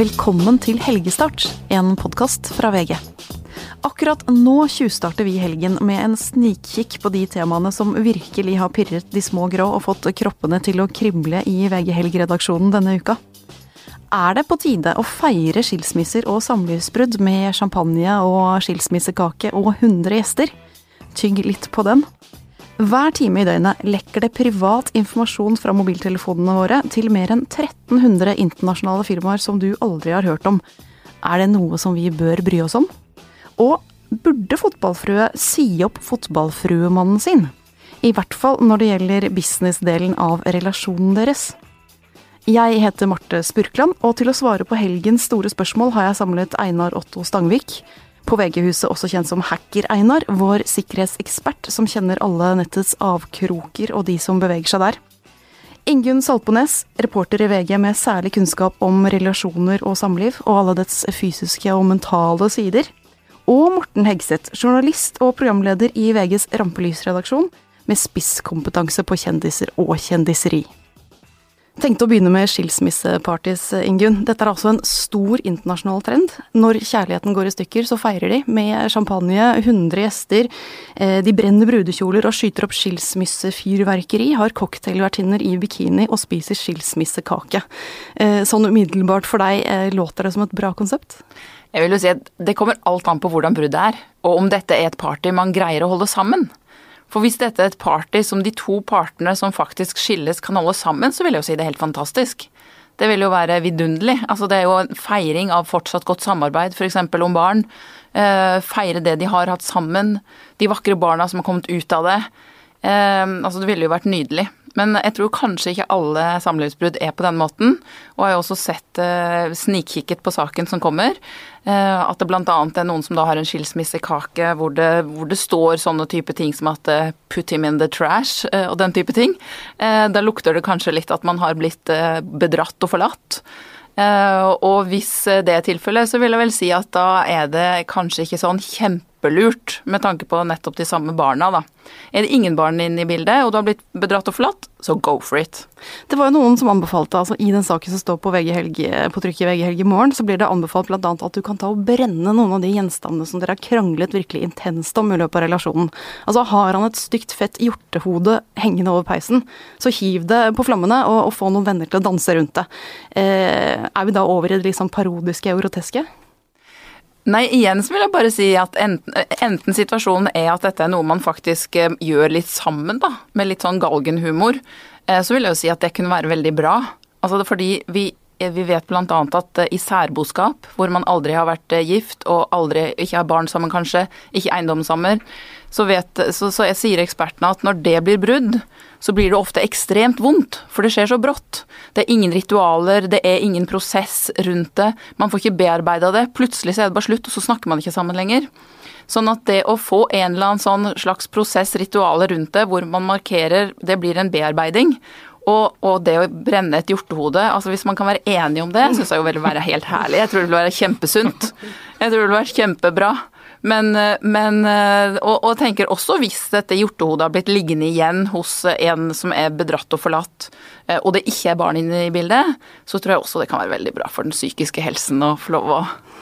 Velkommen til Helgestart, en podkast fra VG. Akkurat nå tjuvstarter vi helgen med en snikkikk på de temaene som virkelig har pirret de små grå og fått kroppene til å krible i VG Helg-redaksjonen denne uka. Er det på tide å feire skilsmisser og samlivsbrudd med champagne og skilsmissekake og 100 gjester? Tygg litt på den. Hver time i døgnet lekker det privat informasjon fra mobiltelefonene våre til mer enn 1300 internasjonale firmaer som du aldri har hørt om. Er det noe som vi bør bry oss om? Og burde fotballfrue si opp fotballfruemannen sin? I hvert fall når det gjelder businessdelen av relasjonen deres. Jeg heter Marte Spurkland, og til å svare på helgens store spørsmål har jeg samlet Einar Otto Stangvik, på VG-huset også kjent som Hacker-Einar, vår sikkerhetsekspert som kjenner alle nettets avkroker og de som beveger seg der. Ingunn Saltbones, reporter i VG med særlig kunnskap om relasjoner og samliv, og alle dets fysiske og mentale sider. Og Morten Hegseth, journalist og programleder i VGs Rampelysredaksjon, med spisskompetanse på kjendiser og kjendiseri. Tenkte å begynne med skilsmissepartys, Ingunn. Dette er altså en stor internasjonal trend. Når kjærligheten går i stykker, så feirer de med champagne, 100 gjester. Eh, de brenner brudekjoler og skyter opp skilsmissefyrverkeri, har cocktailvertinner i bikini og spiser skilsmissekake. Eh, sånn umiddelbart for deg, eh, låter det som et bra konsept? Jeg vil jo si at Det kommer alt an på hvordan bruddet er, og om dette er et party man greier å holde sammen. For hvis dette er et party som de to partene som faktisk skilles kan holde sammen, så vil jeg jo si det er helt fantastisk. Det vil jo være vidunderlig. Altså det er jo en feiring av fortsatt godt samarbeid, f.eks. om barn. Eh, feire det de har hatt sammen. De vakre barna som har kommet ut av det. Eh, altså det ville jo vært nydelig. Men jeg tror kanskje ikke alle samlivsbrudd er på den måten. Og jeg har også sett eh, snikkikket på saken som kommer. Eh, at det bl.a. er noen som da har en skilsmissekake hvor det, hvor det står sånne type ting som at eh, 'put him in the trash' og den type ting. Da lukter det kanskje litt at man har blitt bedratt og forlatt. Og hvis det er tilfellet, så vil jeg vel si at da er det kanskje ikke sånn kjempelurt med tanke på nettopp de samme barna, da. Er det ingen barn inne i bildet, og du har blitt bedratt og forlatt, så go for it. Det var jo noen som anbefalte, altså i den saken som står på, VG Helge, på trykk i VG Helge i morgen, så blir det anbefalt bl.a. at du kan ta og brenne noen av de gjenstandene som dere har kranglet virkelig intenst om i løpet av relasjonen. Altså har han et stygt fett hjortehode hengende over peisen, så hiv det på flammene og, og få noen venner til å danse rundt det. Eh, er vi da over i det liksom parodiske og groteske? Nei, igjen så vil jeg bare si at enten, enten, situasjonen er at dette er noe man faktisk eh, gjør litt sammen, da, med litt sånn galgenhumor, eh, så vil jeg jo si at det kunne være veldig bra. Altså fordi vi, eh, vi vet bl.a. at i særboskap, hvor man aldri har vært gift og aldri ikke har barn sammen kanskje, ikke eiendom sammen, så, vet, så, så jeg sier ekspertene at når det blir brudd, så blir det ofte ekstremt vondt, for det skjer så brått. Det er ingen ritualer, det er ingen prosess rundt det. Man får ikke bearbeida det. Plutselig så er det bare slutt, og så snakker man ikke sammen lenger. Sånn at det å få en eller annen sånn slags prosess, ritualer rundt det, hvor man markerer Det blir en bearbeiding. Og, og, det å brenne et hjortehode altså Hvis man kan være enig om det, syns jeg jo vil være helt herlig. Jeg tror det vil være kjempesunt. Jeg tror det vil være kjempebra. Men, eh, men eh, og, og, tenker også hvis dette hjortehodet har blitt liggende igjen hos en som er bedratt og forlatt, eh, og det ikke er barn inne i bildet, så tror jeg også det kan være veldig bra for den psykiske helsen å få lov å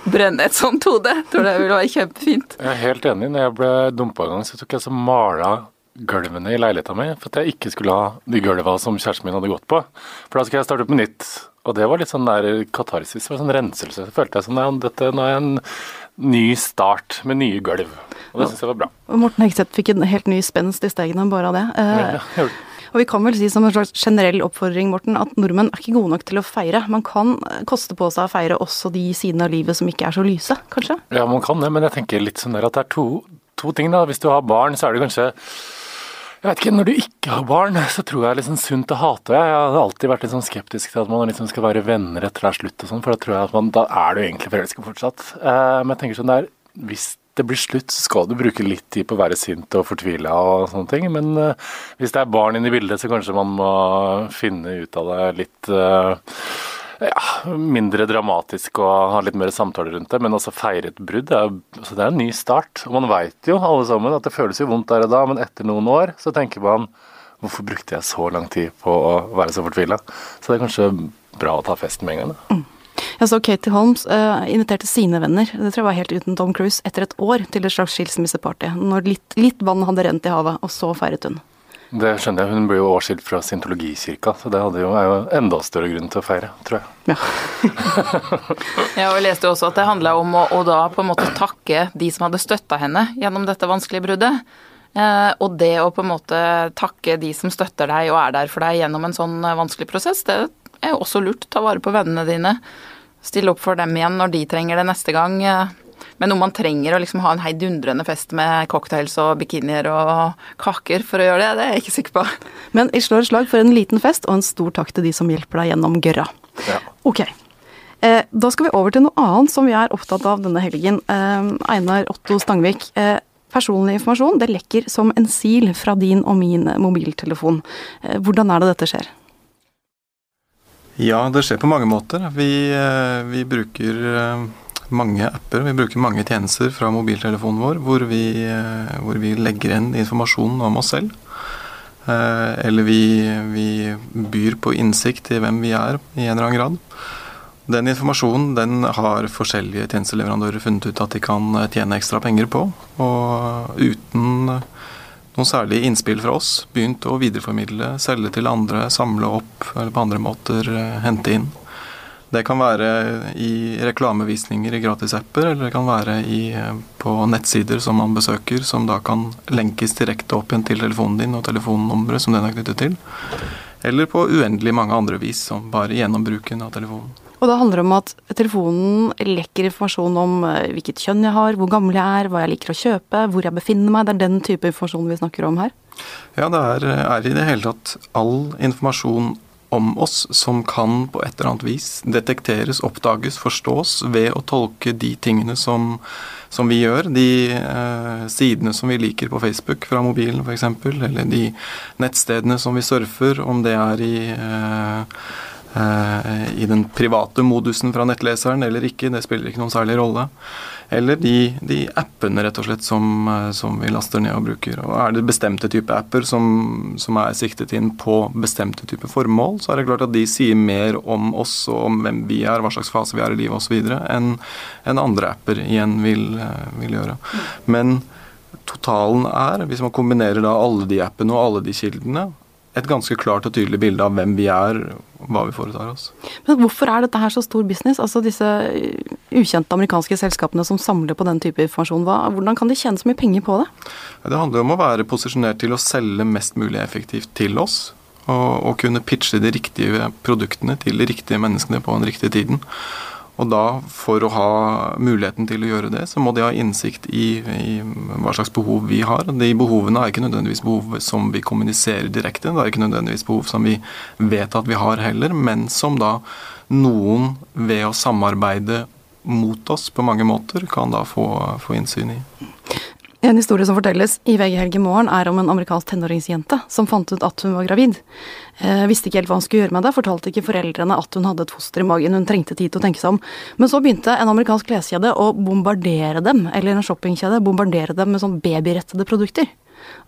brenne et sånt hode. Jeg tror det vil være kjempefint. Jeg er helt enig. Når jeg ble dumpa en gang, så tok jeg så mala gulvene i leiligheta mi for at jeg ikke skulle ha de gulva som kjæresten min hadde gått på. For da skulle jeg starte opp med nytt. Og det var litt sånn der katarsis, det var sånn renselse. Så følte jeg sånn, dette, nå er en ny start med nye gulv. Og det syns jeg var bra. Morten Hegseth fikk en helt ny spenst i stegene bare av det. Eh, og vi kan vel si som en slags generell oppfordring, Morten, at nordmenn er ikke gode nok til å feire. Man kan koste på seg å feire også de sidene av livet som ikke er så lyse, kanskje? Ja, man kan det, men jeg tenker litt sånn der at det er to, to ting, da. Hvis du har barn, så er det kanskje jeg vet ikke, Når du ikke har barn, så tror jeg det er sånn sunt å hate. Jeg har alltid vært sånn skeptisk til at man liksom skal være venner etter det er slutt og sånn, for da tror jeg at man, da er du egentlig forelska fortsatt. Eh, men jeg tenker sånn der, hvis det blir slutt, så skal du bruke litt tid på å være sint og fortvila og sånne ting. Men eh, hvis det er barn inne i bildet, så kanskje man må finne ut av det litt uh, ja, mindre dramatisk og ha litt mer samtaler rundt det, men også feire et brudd. Det er, altså det er en ny start. Og man veit jo alle sammen at det føles jo vondt der og da, men etter noen år så tenker man hvorfor brukte jeg så lang tid på å være så fortvila? Så det er kanskje bra å ta festen med en gang. Da. Mm. Jeg så Katie Holmes uh, inviterte sine venner, det tror jeg var helt uten Tom Cruise, etter et år til et slags skilsmisseparty. Når litt, litt vann hadde rent i havet, og så feiret hun. Det skjønner jeg. Hun ble jo årskilt fra syntologikirka, så det jo, er jo enda større grunn til å feire, tror jeg. Ja. ja, og jeg leste også at det handla om å, å, da på en måte takke de som hadde støtta henne gjennom dette vanskelige bruddet. Eh, og det å på en måte takke de som støtter deg og er der for deg gjennom en sånn eh, vanskelig prosess, det er jo også lurt. Ta vare på vennene dine. Stille opp for dem igjen når de trenger det neste gang. Eh, men om man trenger å liksom ha en heidundrende fest med cocktails og bikinier og kaker for å gjøre det, det er jeg ikke sikker på. Men jeg slår slag for en liten fest, og en stor takk til de som hjelper deg gjennom gørra. Ja. Ok. Eh, da skal vi over til noe annet som vi er opptatt av denne helgen. Eh, Einar Otto Stangvik. Eh, personlig informasjon det lekker som en sil fra din og min mobiltelefon. Hvordan er det dette skjer? Ja, det skjer på mange måter. Vi, vi bruker mange apper. Vi bruker mange tjenester fra mobiltelefonen vår hvor vi, eh, hvor vi legger inn informasjonen om oss selv. Eh, eller vi, vi, byr på innsikt i hvem vi er, i en eller annen grad. Den informasjonen den har forskjellige tjenesteleverandører funnet ut at de kan tjene ekstra penger på. Og uten noen særlige innspill fra oss begynt å videreformidle, selge til andre, samle opp eller på andre måter eh, hente inn. Det kan være i reklamevisninger i gratisapper, eller det kan være i, på nettsider som man besøker, som da kan lenkes direkte opp igjen til telefonen din og telefonnummeret som den er knyttet til. Eller på uendelig mange andre vis, som bare gjennom bruken av telefonen. Og da handler det om at telefonen lekker informasjon om eh, hvilket kjønn jeg har, hvor gammel jeg er, hva jeg liker å kjøpe, hvor jeg befinner meg. Det er den type informasjon vi snakker om her? Ja, det er, er i det hele tatt all informasjon om oss som kan på et eller annet vis detekteres, oppdages, forstås ved å tolke de tingene som, som vi gjør. De eh, sidene som vi liker på Facebook fra mobilen f.eks., eller de nettstedene som vi surfer, om det er i eh, i den private modusen fra nettleseren eller ikke, det spiller ikke noen særlig rolle. Eller de, de, appene rett og slett som, eh, som, vi laster ned og bruker. Og Er det bestemte type apper som, som, er siktet inn på bestemte type formål, så er det klart at de sier mer om oss og om hvem vi er, hva slags fase vi er i livet osv., enn en andre apper igjen vil, eh, vil gjøre. Men totalen er, hvis man kombinerer da alle de appene og alle de kildene, et ganske klart og tydelig bilde av hvem vi er, hva vi foretar oss. Men hvorfor er dette her så stor business? Altså disse ukjente amerikanske selskapene som samler på den type informasjon, hva, hvordan kan de tjene så mye penger på det? Det handler om å være posisjonert til å selge mest mulig effektivt til oss. Og, og kunne pitche de riktige produktene til de riktige menneskene på den riktige tiden. Og da, for å ha muligheten til å gjøre det, så må de ha innsikt i, i, hva slags behov vi har. De behovene er ikke nødvendigvis behov som vi kommuniserer direkte, det er ikke nødvendigvis behov som vi vet at vi har heller, men som da noen ved å samarbeide mot oss på mange måter kan da få, få innsyn i. En historie som fortelles i VG Helg i morgen, er om en amerikansk tenåringsjente som fant ut at hun var gravid. Eh, visste ikke helt hva hun skulle gjøre med det, fortalte ikke foreldrene at hun hadde et foster i magen. Hun trengte tid til å tenke seg om. Men så begynte en amerikansk kleskjede å bombardere dem, eller en shoppingkjede, bombardere dem med sånn babyrettede produkter.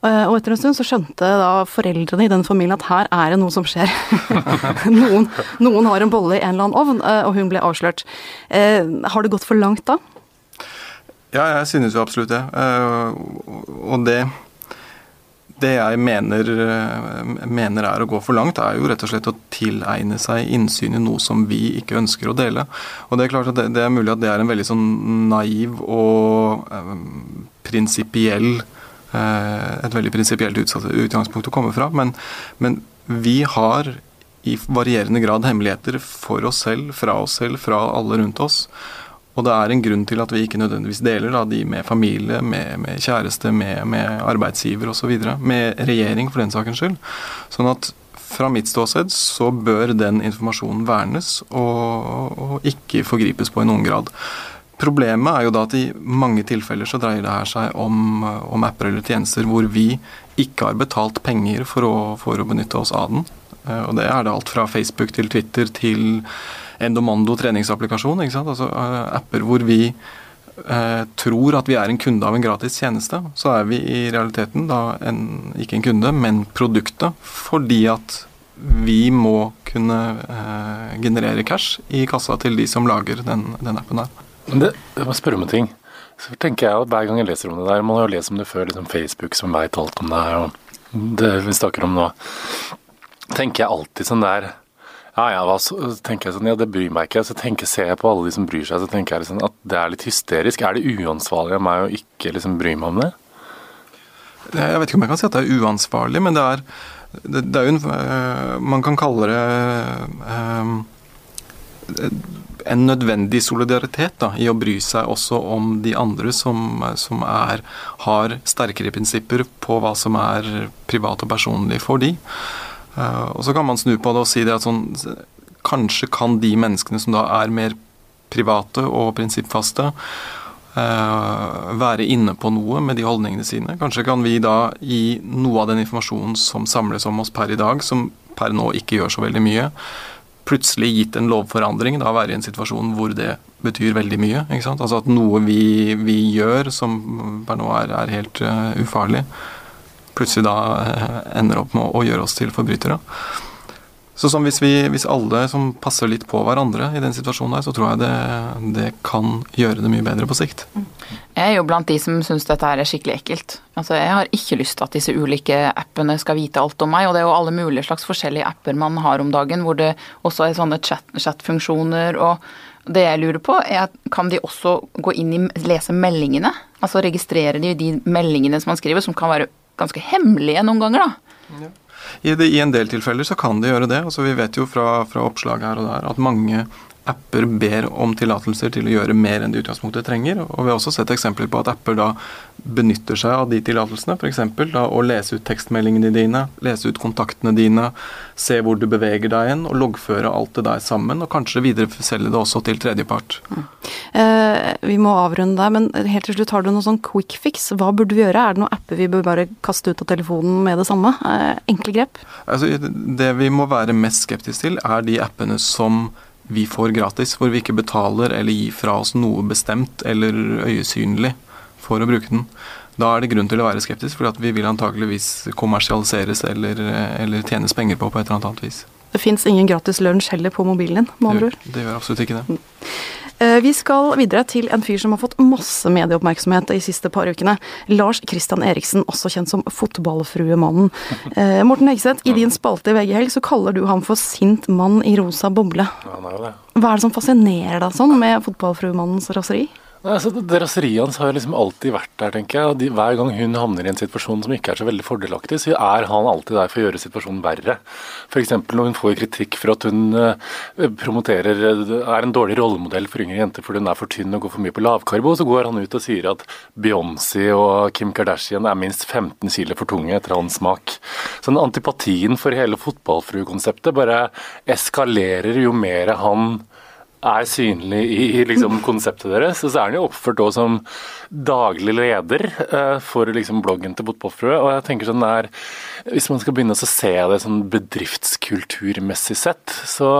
Eh, og etter en stund så skjønte da foreldrene i den familien at her er det noe som skjer. noen, noen, har en bolle i en eller annen ovn, eh, og hun ble avslørt. Eh, har det gått for langt da? Ja, jeg synes jo absolutt det. Eh, og det det jeg mener, eh, mener, er å gå for langt, er jo rett og slett å tilegne seg innsyn i noe som vi ikke ønsker å dele. Og Det er klart at det, det er mulig at det er en veldig sånn naiv og eh, prinsipiell Et veldig prinsipielt utgangspunkt å komme fra, men, men vi har i varierende grad hemmeligheter for oss selv, fra oss selv, fra alle rundt oss. Og det er en grunn til at vi ikke nødvendigvis deler da, de med familie, med, med kjæreste, med, med arbeidsgiver osv. Med regjering, for den sakens skyld. Sånn at fra mitt ståsted så bør den informasjonen vernes og, og ikke forgripes på i noen grad. Problemet er jo da at i mange tilfeller så dreier det her seg om, om apper eller tjenester hvor vi ikke har betalt penger for å, for å benytte oss av den. Eh, og det er det alt fra Facebook til Twitter til Endomando treningsapplikasjon. Altså uh, apper hvor vi uh, tror at vi er en kunde av en gratis tjeneste. Så er vi i realiteten da en, ikke en kunde, men produktet. Fordi at vi må kunne eh, generere cash i kassa til de som lager den, den appen her. Det, jeg må spørre om en ting. Så tenker jeg at Hver gang jeg leser om det der, man har jo lest om det før, liksom Facebook som veit alt om det her, og det vi snakker om nå, tenker jeg alltid sånn der ja, ja, så tenker jeg sånn, ja, det bryr meg ikke. Så tenker, ser jeg på alle de som bryr seg, så tenker jeg liksom at det er litt hysterisk. Er det uansvarlig av meg å ikke liksom bry meg om det? Jeg vet ikke om jeg kan si at det er uansvarlig, men det er, det, det er jo en øh, Man kan kalle det øh, en nødvendig solidaritet da, i å bry seg også om de andre som, som er, har sterkere prinsipper på hva som er privat og personlig for de. Uh, og Så kan man snu på det og si det at sånn, kanskje kan de menneskene som da er mer private og prinsippfaste, uh, være inne på noe med de holdningene sine. Kanskje kan vi da gi noe av den informasjonen som samles om oss per i dag, som per nå ikke gjør så veldig mye, plutselig gitt en lovforandring, da være i en situasjon hvor det betyr veldig mye. ikke sant? Altså at noe vi, vi gjør som per nå er, er helt uh, ufarlig, plutselig da uh, ender opp med å, gjøre oss til forbrytere. Så som hvis, vi, hvis alle som passer litt på hverandre i den situasjonen her, så tror jeg det, det kan gjøre det mye bedre på sikt. Jeg er jo blant de som syns dette er skikkelig ekkelt. Altså, Jeg har ikke lyst til at disse ulike appene skal vite alt om meg. Og det er jo alle mulige slags forskjellige apper man har om dagen, hvor det også er sånne chat-funksjoner. og det jeg lurer på, er at kan de også gå inn i lese meldingene? Altså registrerer de de meldingene som man skriver, som kan være ganske hemmelige noen ganger, da? Ja. I, det, I, en del tilfeller så kan de gjøre det. Altså, vi vet jo fra, fra oppslag her og der at mange apper ber om tillatelser til å gjøre mer enn de utgangspunktet trenger. Og vi har også sett eksempler på at apper da benytter seg av de tillatelsene. F.eks. å lese ut tekstmeldingene dine, lese ut kontaktene dine, se hvor du beveger deg hen, og loggføre alt det der sammen. Og kanskje videreselge det også til tredjepart. Mm. Eh, vi må avrunde men helt til slutt, har du noe sånn quick fix? Hva burde vi gjøre? Er det noen apper vi bør bare kaste ut av telefonen med det samme? Eh, enkle grep? Altså, det vi må være mest skeptiske til, er de appene som vi får gratis, hvor vi ikke betaler eller gir fra oss noe bestemt eller øyesynlig for å bruke den. Da er det grunn til å være skeptisk, for vi vil antakeligvis kommersialiseres eller, eller tjenes penger på på et eller annet vis. Det fins ingen gratis lunsj heller på mobilen din, med andre ord? Det gjør absolutt ikke det. Eh, vi skal videre til en fyr som har fått masse medieoppmerksomhet de siste par ukene. Lars Christian Eriksen, også kjent som Fotballfruemannen. Eh, Morten Hegseth, i din spalte i VG Helg så kaller du ham for sint mann i rosa boble. Ja, han er jo det. Hva er det som fascinerer deg sånn med Fotballfruemannens raseri? Altså, det Raseriet hans har liksom alltid vært der, tenker jeg. de, Hver gang hun havner i en situasjon som ikke er så veldig fordelaktig, så er han alltid der for å gjøre situasjonen verre. F.eks. når hun får kritikk for at hun uh, promoterer er en dårlig rollemodell for yngre jenter fordi hun er for tynn og går for mye på lavkarbo, så går han ut og sier at Beyoncé og Kim Kardashian er minst 15 kilo for tunge etter hans smak. Så den antipatien for hele fotballfruekonseptet bare eskalerer jo mer han er synlig i, liksom, konseptet deres. Så er han jo oppført også som daglig leder eh, for liksom, bloggen til Fotballfrue. Og jeg tenker sånn der, Hvis man skal begynne å se det sånn bedriftskulturmessig sett, så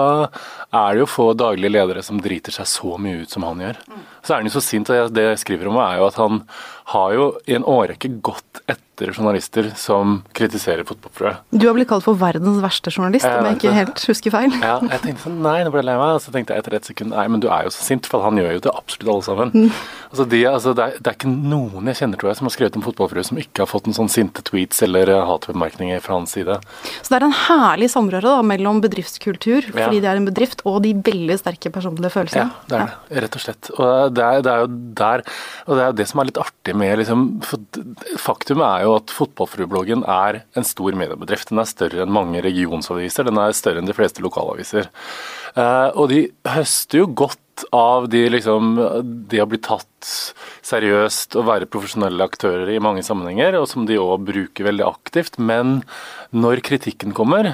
er det jo få daglige ledere som driter seg så mye ut som han gjør. Så er han jo så sint, og det jeg skriver om er jo at han har jo i en årrekke gått etter journalister som kritiserer fotballprøvet. Du har blitt kalt for verdens verste journalist, om jeg ikke helt husker feil. Ja, jeg tenkte sånn, nei, nå ble jeg lei meg. Og så tenkte jeg etter et sekund nei, men du er jo så sint, for han gjør jo det absolutt alle sammen. Mm. Altså, de, altså, det, er, det, er, ikke noen jeg kjenner, tror jeg, som har skrevet om Fotballfrue som ikke har fått en sånn sinte tweets eller uh, hatbemerkninger fra hans side. Så det er en herlig samrøre da, mellom bedriftskultur, fordi ja. det er en bedrift, og de veldig sterke personlige følelsene. Ja, det er det, rett og slett. Og det er, det er jo der, og det er jo det som er litt artig med liksom Faktum er jo at Fotballfrubloggen er en stor mediebedrift. Den er større enn mange regionsaviser, den er større enn de fleste lokalaviser. Eh, og de høster jo godt av de liksom De har blitt tatt seriøst og være profesjonelle aktører i mange sammenhenger, og som de òg bruker veldig aktivt. Men når kritikken kommer,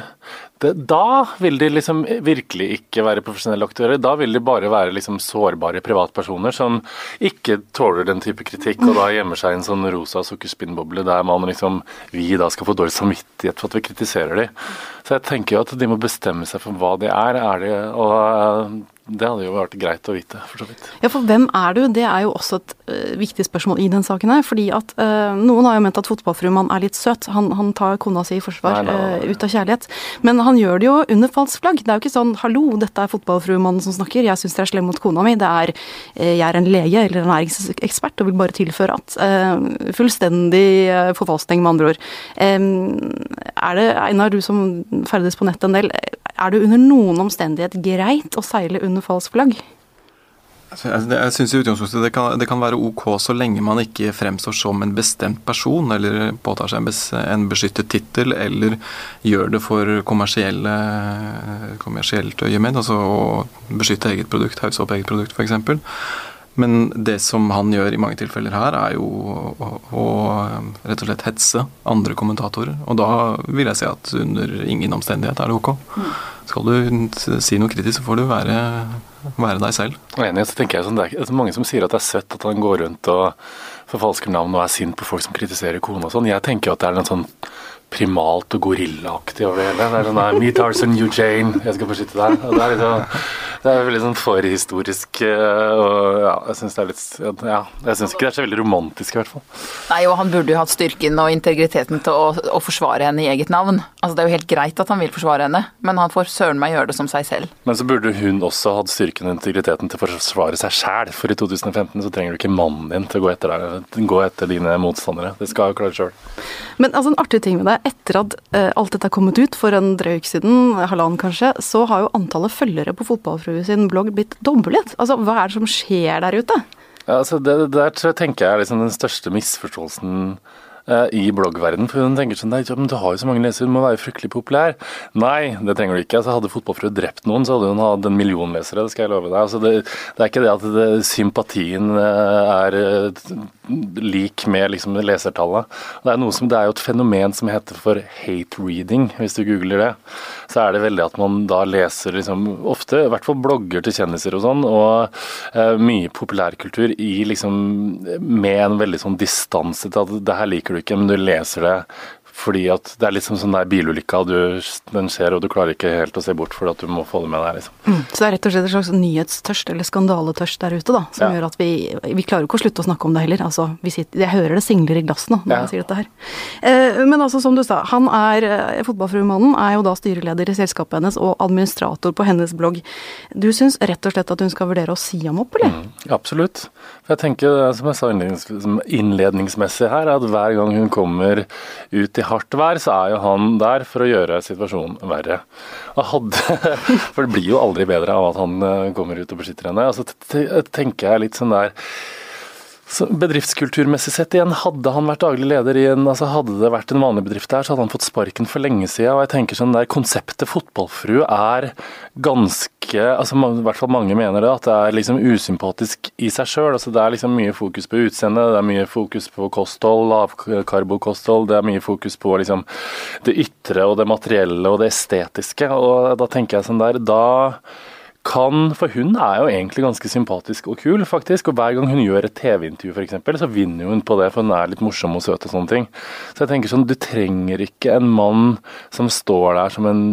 da vil de liksom virkelig ikke være profesjonelle aktører. Da vil de bare være liksom sårbare privatpersoner som ikke tåler den type kritikk, og da gjemmer seg i en sånn rosa sukkerspinnboble der man liksom vi da skal få dårlig samvittighet for at vi kritiserer de. Så jeg tenker jo at de må bestemme seg for hva de er. er de, og det hadde jo vært greit å vite, for så vidt. Ja, for hvem er du? Det er jo også et uh, viktig spørsmål i den saken her. Fordi at uh, noen har jo ment at fotballfrumann er litt søt. Han, han tar kona si i forsvar nei, nei, nei. Uh, ut av kjærlighet. Men han gjør det jo under falskt flagg. Det er jo ikke sånn 'hallo, dette er fotballfruemannen som snakker, jeg syns dere er slemme mot kona mi'. Det er eh, 'jeg er en lege eller en næringsekspert og vil bare tilføre at'. Eh, fullstendig eh, forfalskning, med andre ord. Er det, Einar, du som ferdes på nettet en del, er det under noen omstendighet greit å seile under falsk flagg? Altså, jeg synes i utgangspunktet det kan, det kan være ok så lenge man ikke fremstår som en bestemt person, eller påtar seg en beskyttet tittel, eller gjør det for kommersielle, kommersielt øyemed, altså å beskytte eget produkt, hause opp eget produkt f.eks. Men det som han gjør i mange tilfeller her, er jo å, å, rett og slett hetse andre kommentatorer. Og da vil jeg si at under ingen omstendighet er det ok. Skal du si noe kritisk, så får du være være deg selv. Enig, så tenker jeg sånn, Det er mange som sier at det er søtt at han går rundt og forfalsker navn og er sint på folk som kritiserer kona og sånn. Jeg tenker at det er noe sånn primalt og gorillaaktig over hele. Det er sånn der, Me Tarzan, Jane, jeg skal beskytte deg. Det er liksom det er veldig sånn forhistorisk eh, og ja, jeg syns det er litt Ja, jeg syns ikke det er så veldig romantisk, i hvert fall. Nei, og han burde jo hatt styrken og integriteten til å, å, forsvare henne i eget navn. Altså Det er jo helt greit at han vil forsvare henne, men han får søren meg gjøre det som seg selv. Men så burde hun også hatt styrken og integriteten til å forsvare seg sjæl, for i 2015 så trenger du ikke mannen din til å gå etter, deg, gå etter dine motstandere. Det skal jo klare sjøl. Men altså en artig ting med det, etter at uh, alt dette er kommet ut for en drøy uke siden, halvannen kanskje, så har jo antallet følgere på Fotballfrue sin blogg blitt doblet. Altså, hva er det som skjer der ute? Ja, altså det, der tenker jeg er liksom den største misforståelsen i bloggverden. For hun tenker sånn Nei, men du har jo så mange lesere, du må være fryktelig populær. Nei, det trenger du ikke. Altså, hadde Fotballfrue drept noen, så hadde hun hatt en million lesere, det skal jeg love deg. Altså, det, det, er ikke det at det, sympatien eh, er eh, lik med liksom, lesertallet. Det er, noe som, det er jo et fenomen som heter for hate reading, hvis du googler det. Så er det veldig at man da leser liksom, ofte, i hvert fall blogger til kjendiser og sånn, og eh, mye populærkultur i liksom med en veldig sånn distanse til at det her liker du ikke, men du leser det fordi at det er liksom sånn der bilulykka, du, den skjer og du klarer ikke helt å se bort fordi at du må få det med deg. liksom. Mm, så det er rett og slett en slags nyhetstørst eller skandaletørst der ute, da, som ja. gjør at vi, vi klarer ikke å slutte å snakke om det heller. Altså, sitter, jeg hører det singler i glass nå når ja. jeg sier dette her. Eh, men altså, som du sa, han er eh, fotballfruemannen, er jo da styreleder i selskapet hennes og administrator på hennes blogg. Du syns rett og slett at hun skal vurdere å si ham opp, eller? Mm, absolutt. For jeg tenker, som jeg sa innledningsmessig her, at hver gang hun kommer ut i hardt vær, så er jo han der for å gjøre situasjonen verre. Hadde, for det blir jo aldri bedre av at han eh, kommer ut og beskytter henne. Altså, tenker jeg litt sånn der så bedriftskulturmessig sett igjen, hadde han vært daglig leder i en altså Hadde det vært en vanlig bedrift der, så hadde han fått sparken for lenge siden. Og jeg tenker sånn der, Konseptet fotballfrue er ganske altså I hvert fall mange mener det, at det er liksom usympatisk i seg sjøl. Altså, det er liksom mye fokus på utseende, det er mye fokus på kosthold, lavkarbokosthold. Det er mye fokus på liksom det ytre og det materielle og det estetiske. Og da tenker jeg sånn der, da kan For hun er jo egentlig ganske sympatisk og kul, faktisk. Og hver gang hun gjør et TV-intervju, f.eks., så vinner hun på det, for hun er litt morsom og søt og sånne ting. Så jeg tenker sånn, du trenger ikke en mann som står der som en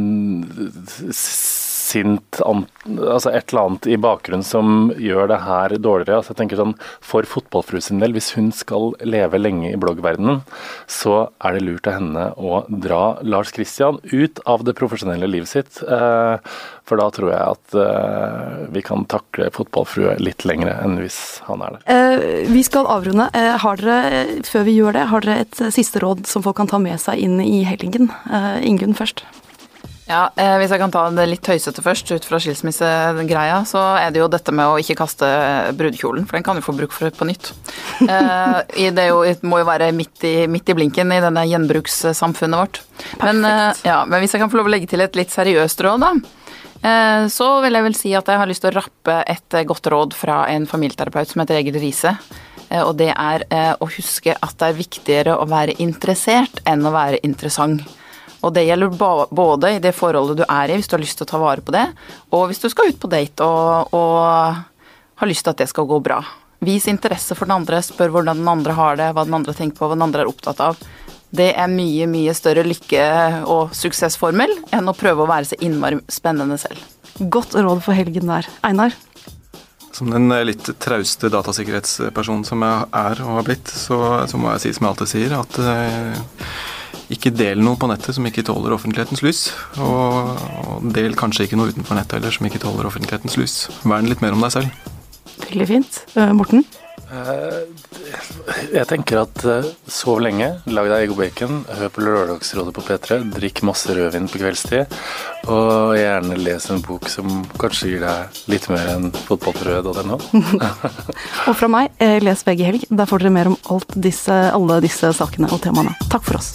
sint altså et eller annet i bakgrunnen som gjør det her dårligere. Altså jeg tenker sånn, For fotballfru sin del, hvis hun skal leve lenge i bloggverdenen, så er det lurt av henne å dra Lars Kristian ut av det profesjonelle livet sitt. Eh, for da tror jeg at eh, vi kan takle fotballfrue litt lengre enn hvis han er der. Eh, vi skal avrunde. Har dere, før vi gjør det, har dere et siste råd som folk kan ta med seg inn i helgen? Ingunn først. Ja, eh, Hvis jeg kan ta det litt tøysete først, ut fra skilsmissegreia, så er det jo dette med å ikke kaste brudekjolen, for den kan du få bruk for på nytt. Eh, det jo, må jo være midt i, midt i, blinken i denne gjenbrukssamfunnet vårt. Men, eh, ja, men, hvis jeg kan få lov å legge til et litt seriøst råd, da. Eh, så vil jeg vel si at jeg har lyst til å rappe et godt råd fra en familieterapeut som heter Egil Riise. Eh, og det er eh, å huske at det er viktigere å være interessert enn å være interessant. Og det gjelder både i det forholdet du er i, hvis du har lyst til å ta vare på det, og hvis du skal ut på date og, og har lyst til at det skal gå bra. Vis interesse for den andre, spør hvordan den andre har det, hva den andre tenker på, hva den andre er opptatt av. Det er mye, mye større lykke- og suksessformel enn å prøve å være så innmari spennende selv. Godt råd for helgen der. Einar? Som den litt trauste datasikkerhetspersonen som jeg er og har blitt, så, så må jeg si som jeg alltid sier, at uh, ikke del noe på nettet som ikke tåler offentlighetens lys. Og, og del kanskje ikke noe utenfor nettet heller som ikke tåler offentlighetens lys. Vern litt mer om deg selv. Veldig fint. Uh, Morten? Jeg tenker at sov lenge, lag deg egg og bacon, hør på Lørdagsrådet på P3, drikk masse rødvin på kveldstid, og gjerne les en bok som kanskje gir deg litt mer enn fotballbrød.no. og fra meg, les VG Helg. Der får dere mer om disse, alle disse sakene og temaene. Takk for oss.